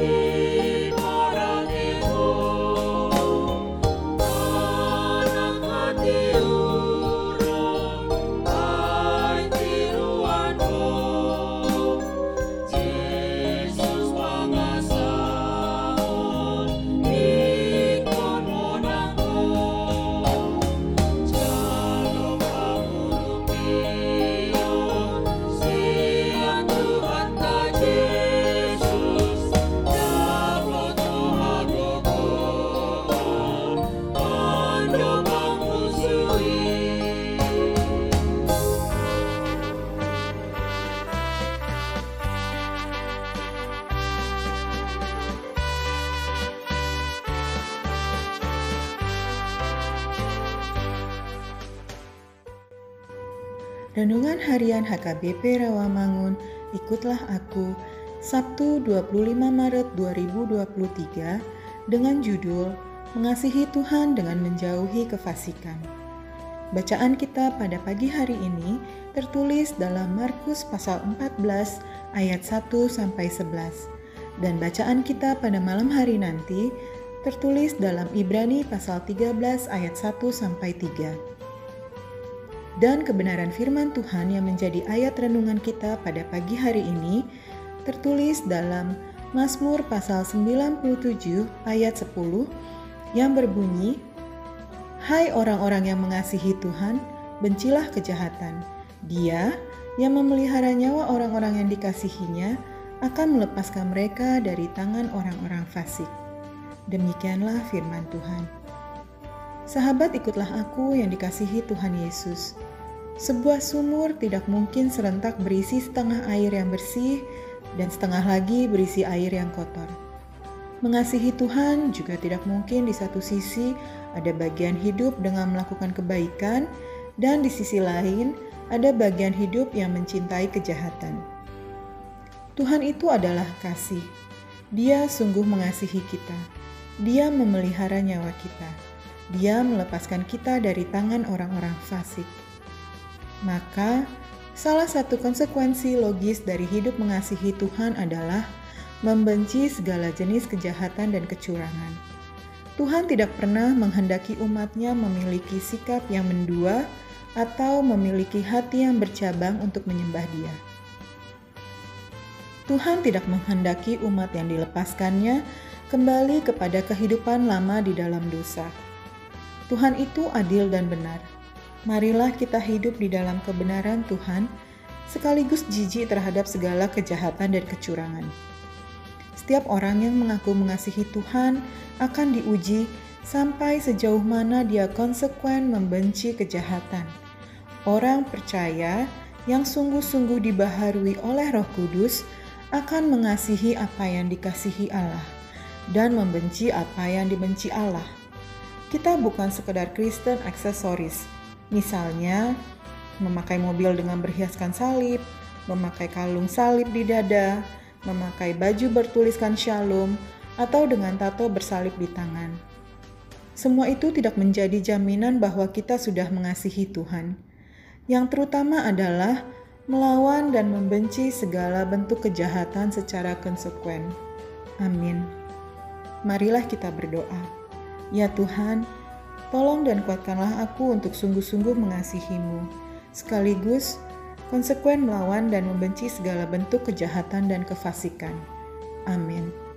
see. Renungan Harian HKBP Rawamangun, ikutlah aku, Sabtu 25 Maret 2023 dengan judul Mengasihi Tuhan dengan Menjauhi Kefasikan. Bacaan kita pada pagi hari ini tertulis dalam Markus pasal 14 ayat 1 sampai 11 dan bacaan kita pada malam hari nanti tertulis dalam Ibrani pasal 13 ayat 1 sampai 3. Dan kebenaran firman Tuhan yang menjadi ayat renungan kita pada pagi hari ini tertulis dalam Mazmur pasal 97 ayat 10 yang berbunyi Hai orang-orang yang mengasihi Tuhan, bencilah kejahatan. Dia yang memelihara nyawa orang-orang yang dikasihinya akan melepaskan mereka dari tangan orang-orang fasik. Demikianlah firman Tuhan. Sahabat, ikutlah aku yang dikasihi Tuhan Yesus. Sebuah sumur tidak mungkin serentak berisi setengah air yang bersih dan setengah lagi berisi air yang kotor. Mengasihi Tuhan juga tidak mungkin di satu sisi ada bagian hidup dengan melakukan kebaikan, dan di sisi lain ada bagian hidup yang mencintai kejahatan. Tuhan itu adalah kasih. Dia sungguh mengasihi kita. Dia memelihara nyawa kita. Dia melepaskan kita dari tangan orang-orang fasik. Maka, salah satu konsekuensi logis dari hidup mengasihi Tuhan adalah membenci segala jenis kejahatan dan kecurangan. Tuhan tidak pernah menghendaki umatnya memiliki sikap yang mendua atau memiliki hati yang bercabang untuk menyembah Dia. Tuhan tidak menghendaki umat yang dilepaskannya kembali kepada kehidupan lama di dalam dosa. Tuhan itu adil dan benar. Marilah kita hidup di dalam kebenaran Tuhan, sekaligus jijik terhadap segala kejahatan dan kecurangan. Setiap orang yang mengaku mengasihi Tuhan akan diuji sampai sejauh mana dia konsekuen membenci kejahatan. Orang percaya yang sungguh-sungguh dibaharui oleh Roh Kudus akan mengasihi apa yang dikasihi Allah dan membenci apa yang dibenci Allah. Kita bukan sekedar Kristen aksesoris, misalnya memakai mobil dengan berhiaskan salib, memakai kalung salib di dada, memakai baju bertuliskan shalom, atau dengan tato bersalib di tangan. Semua itu tidak menjadi jaminan bahwa kita sudah mengasihi Tuhan. Yang terutama adalah melawan dan membenci segala bentuk kejahatan secara konsekuen. Amin. Marilah kita berdoa. Ya Tuhan, tolong dan kuatkanlah aku untuk sungguh-sungguh mengasihimu, sekaligus konsekuen melawan dan membenci segala bentuk kejahatan dan kefasikan. Amin.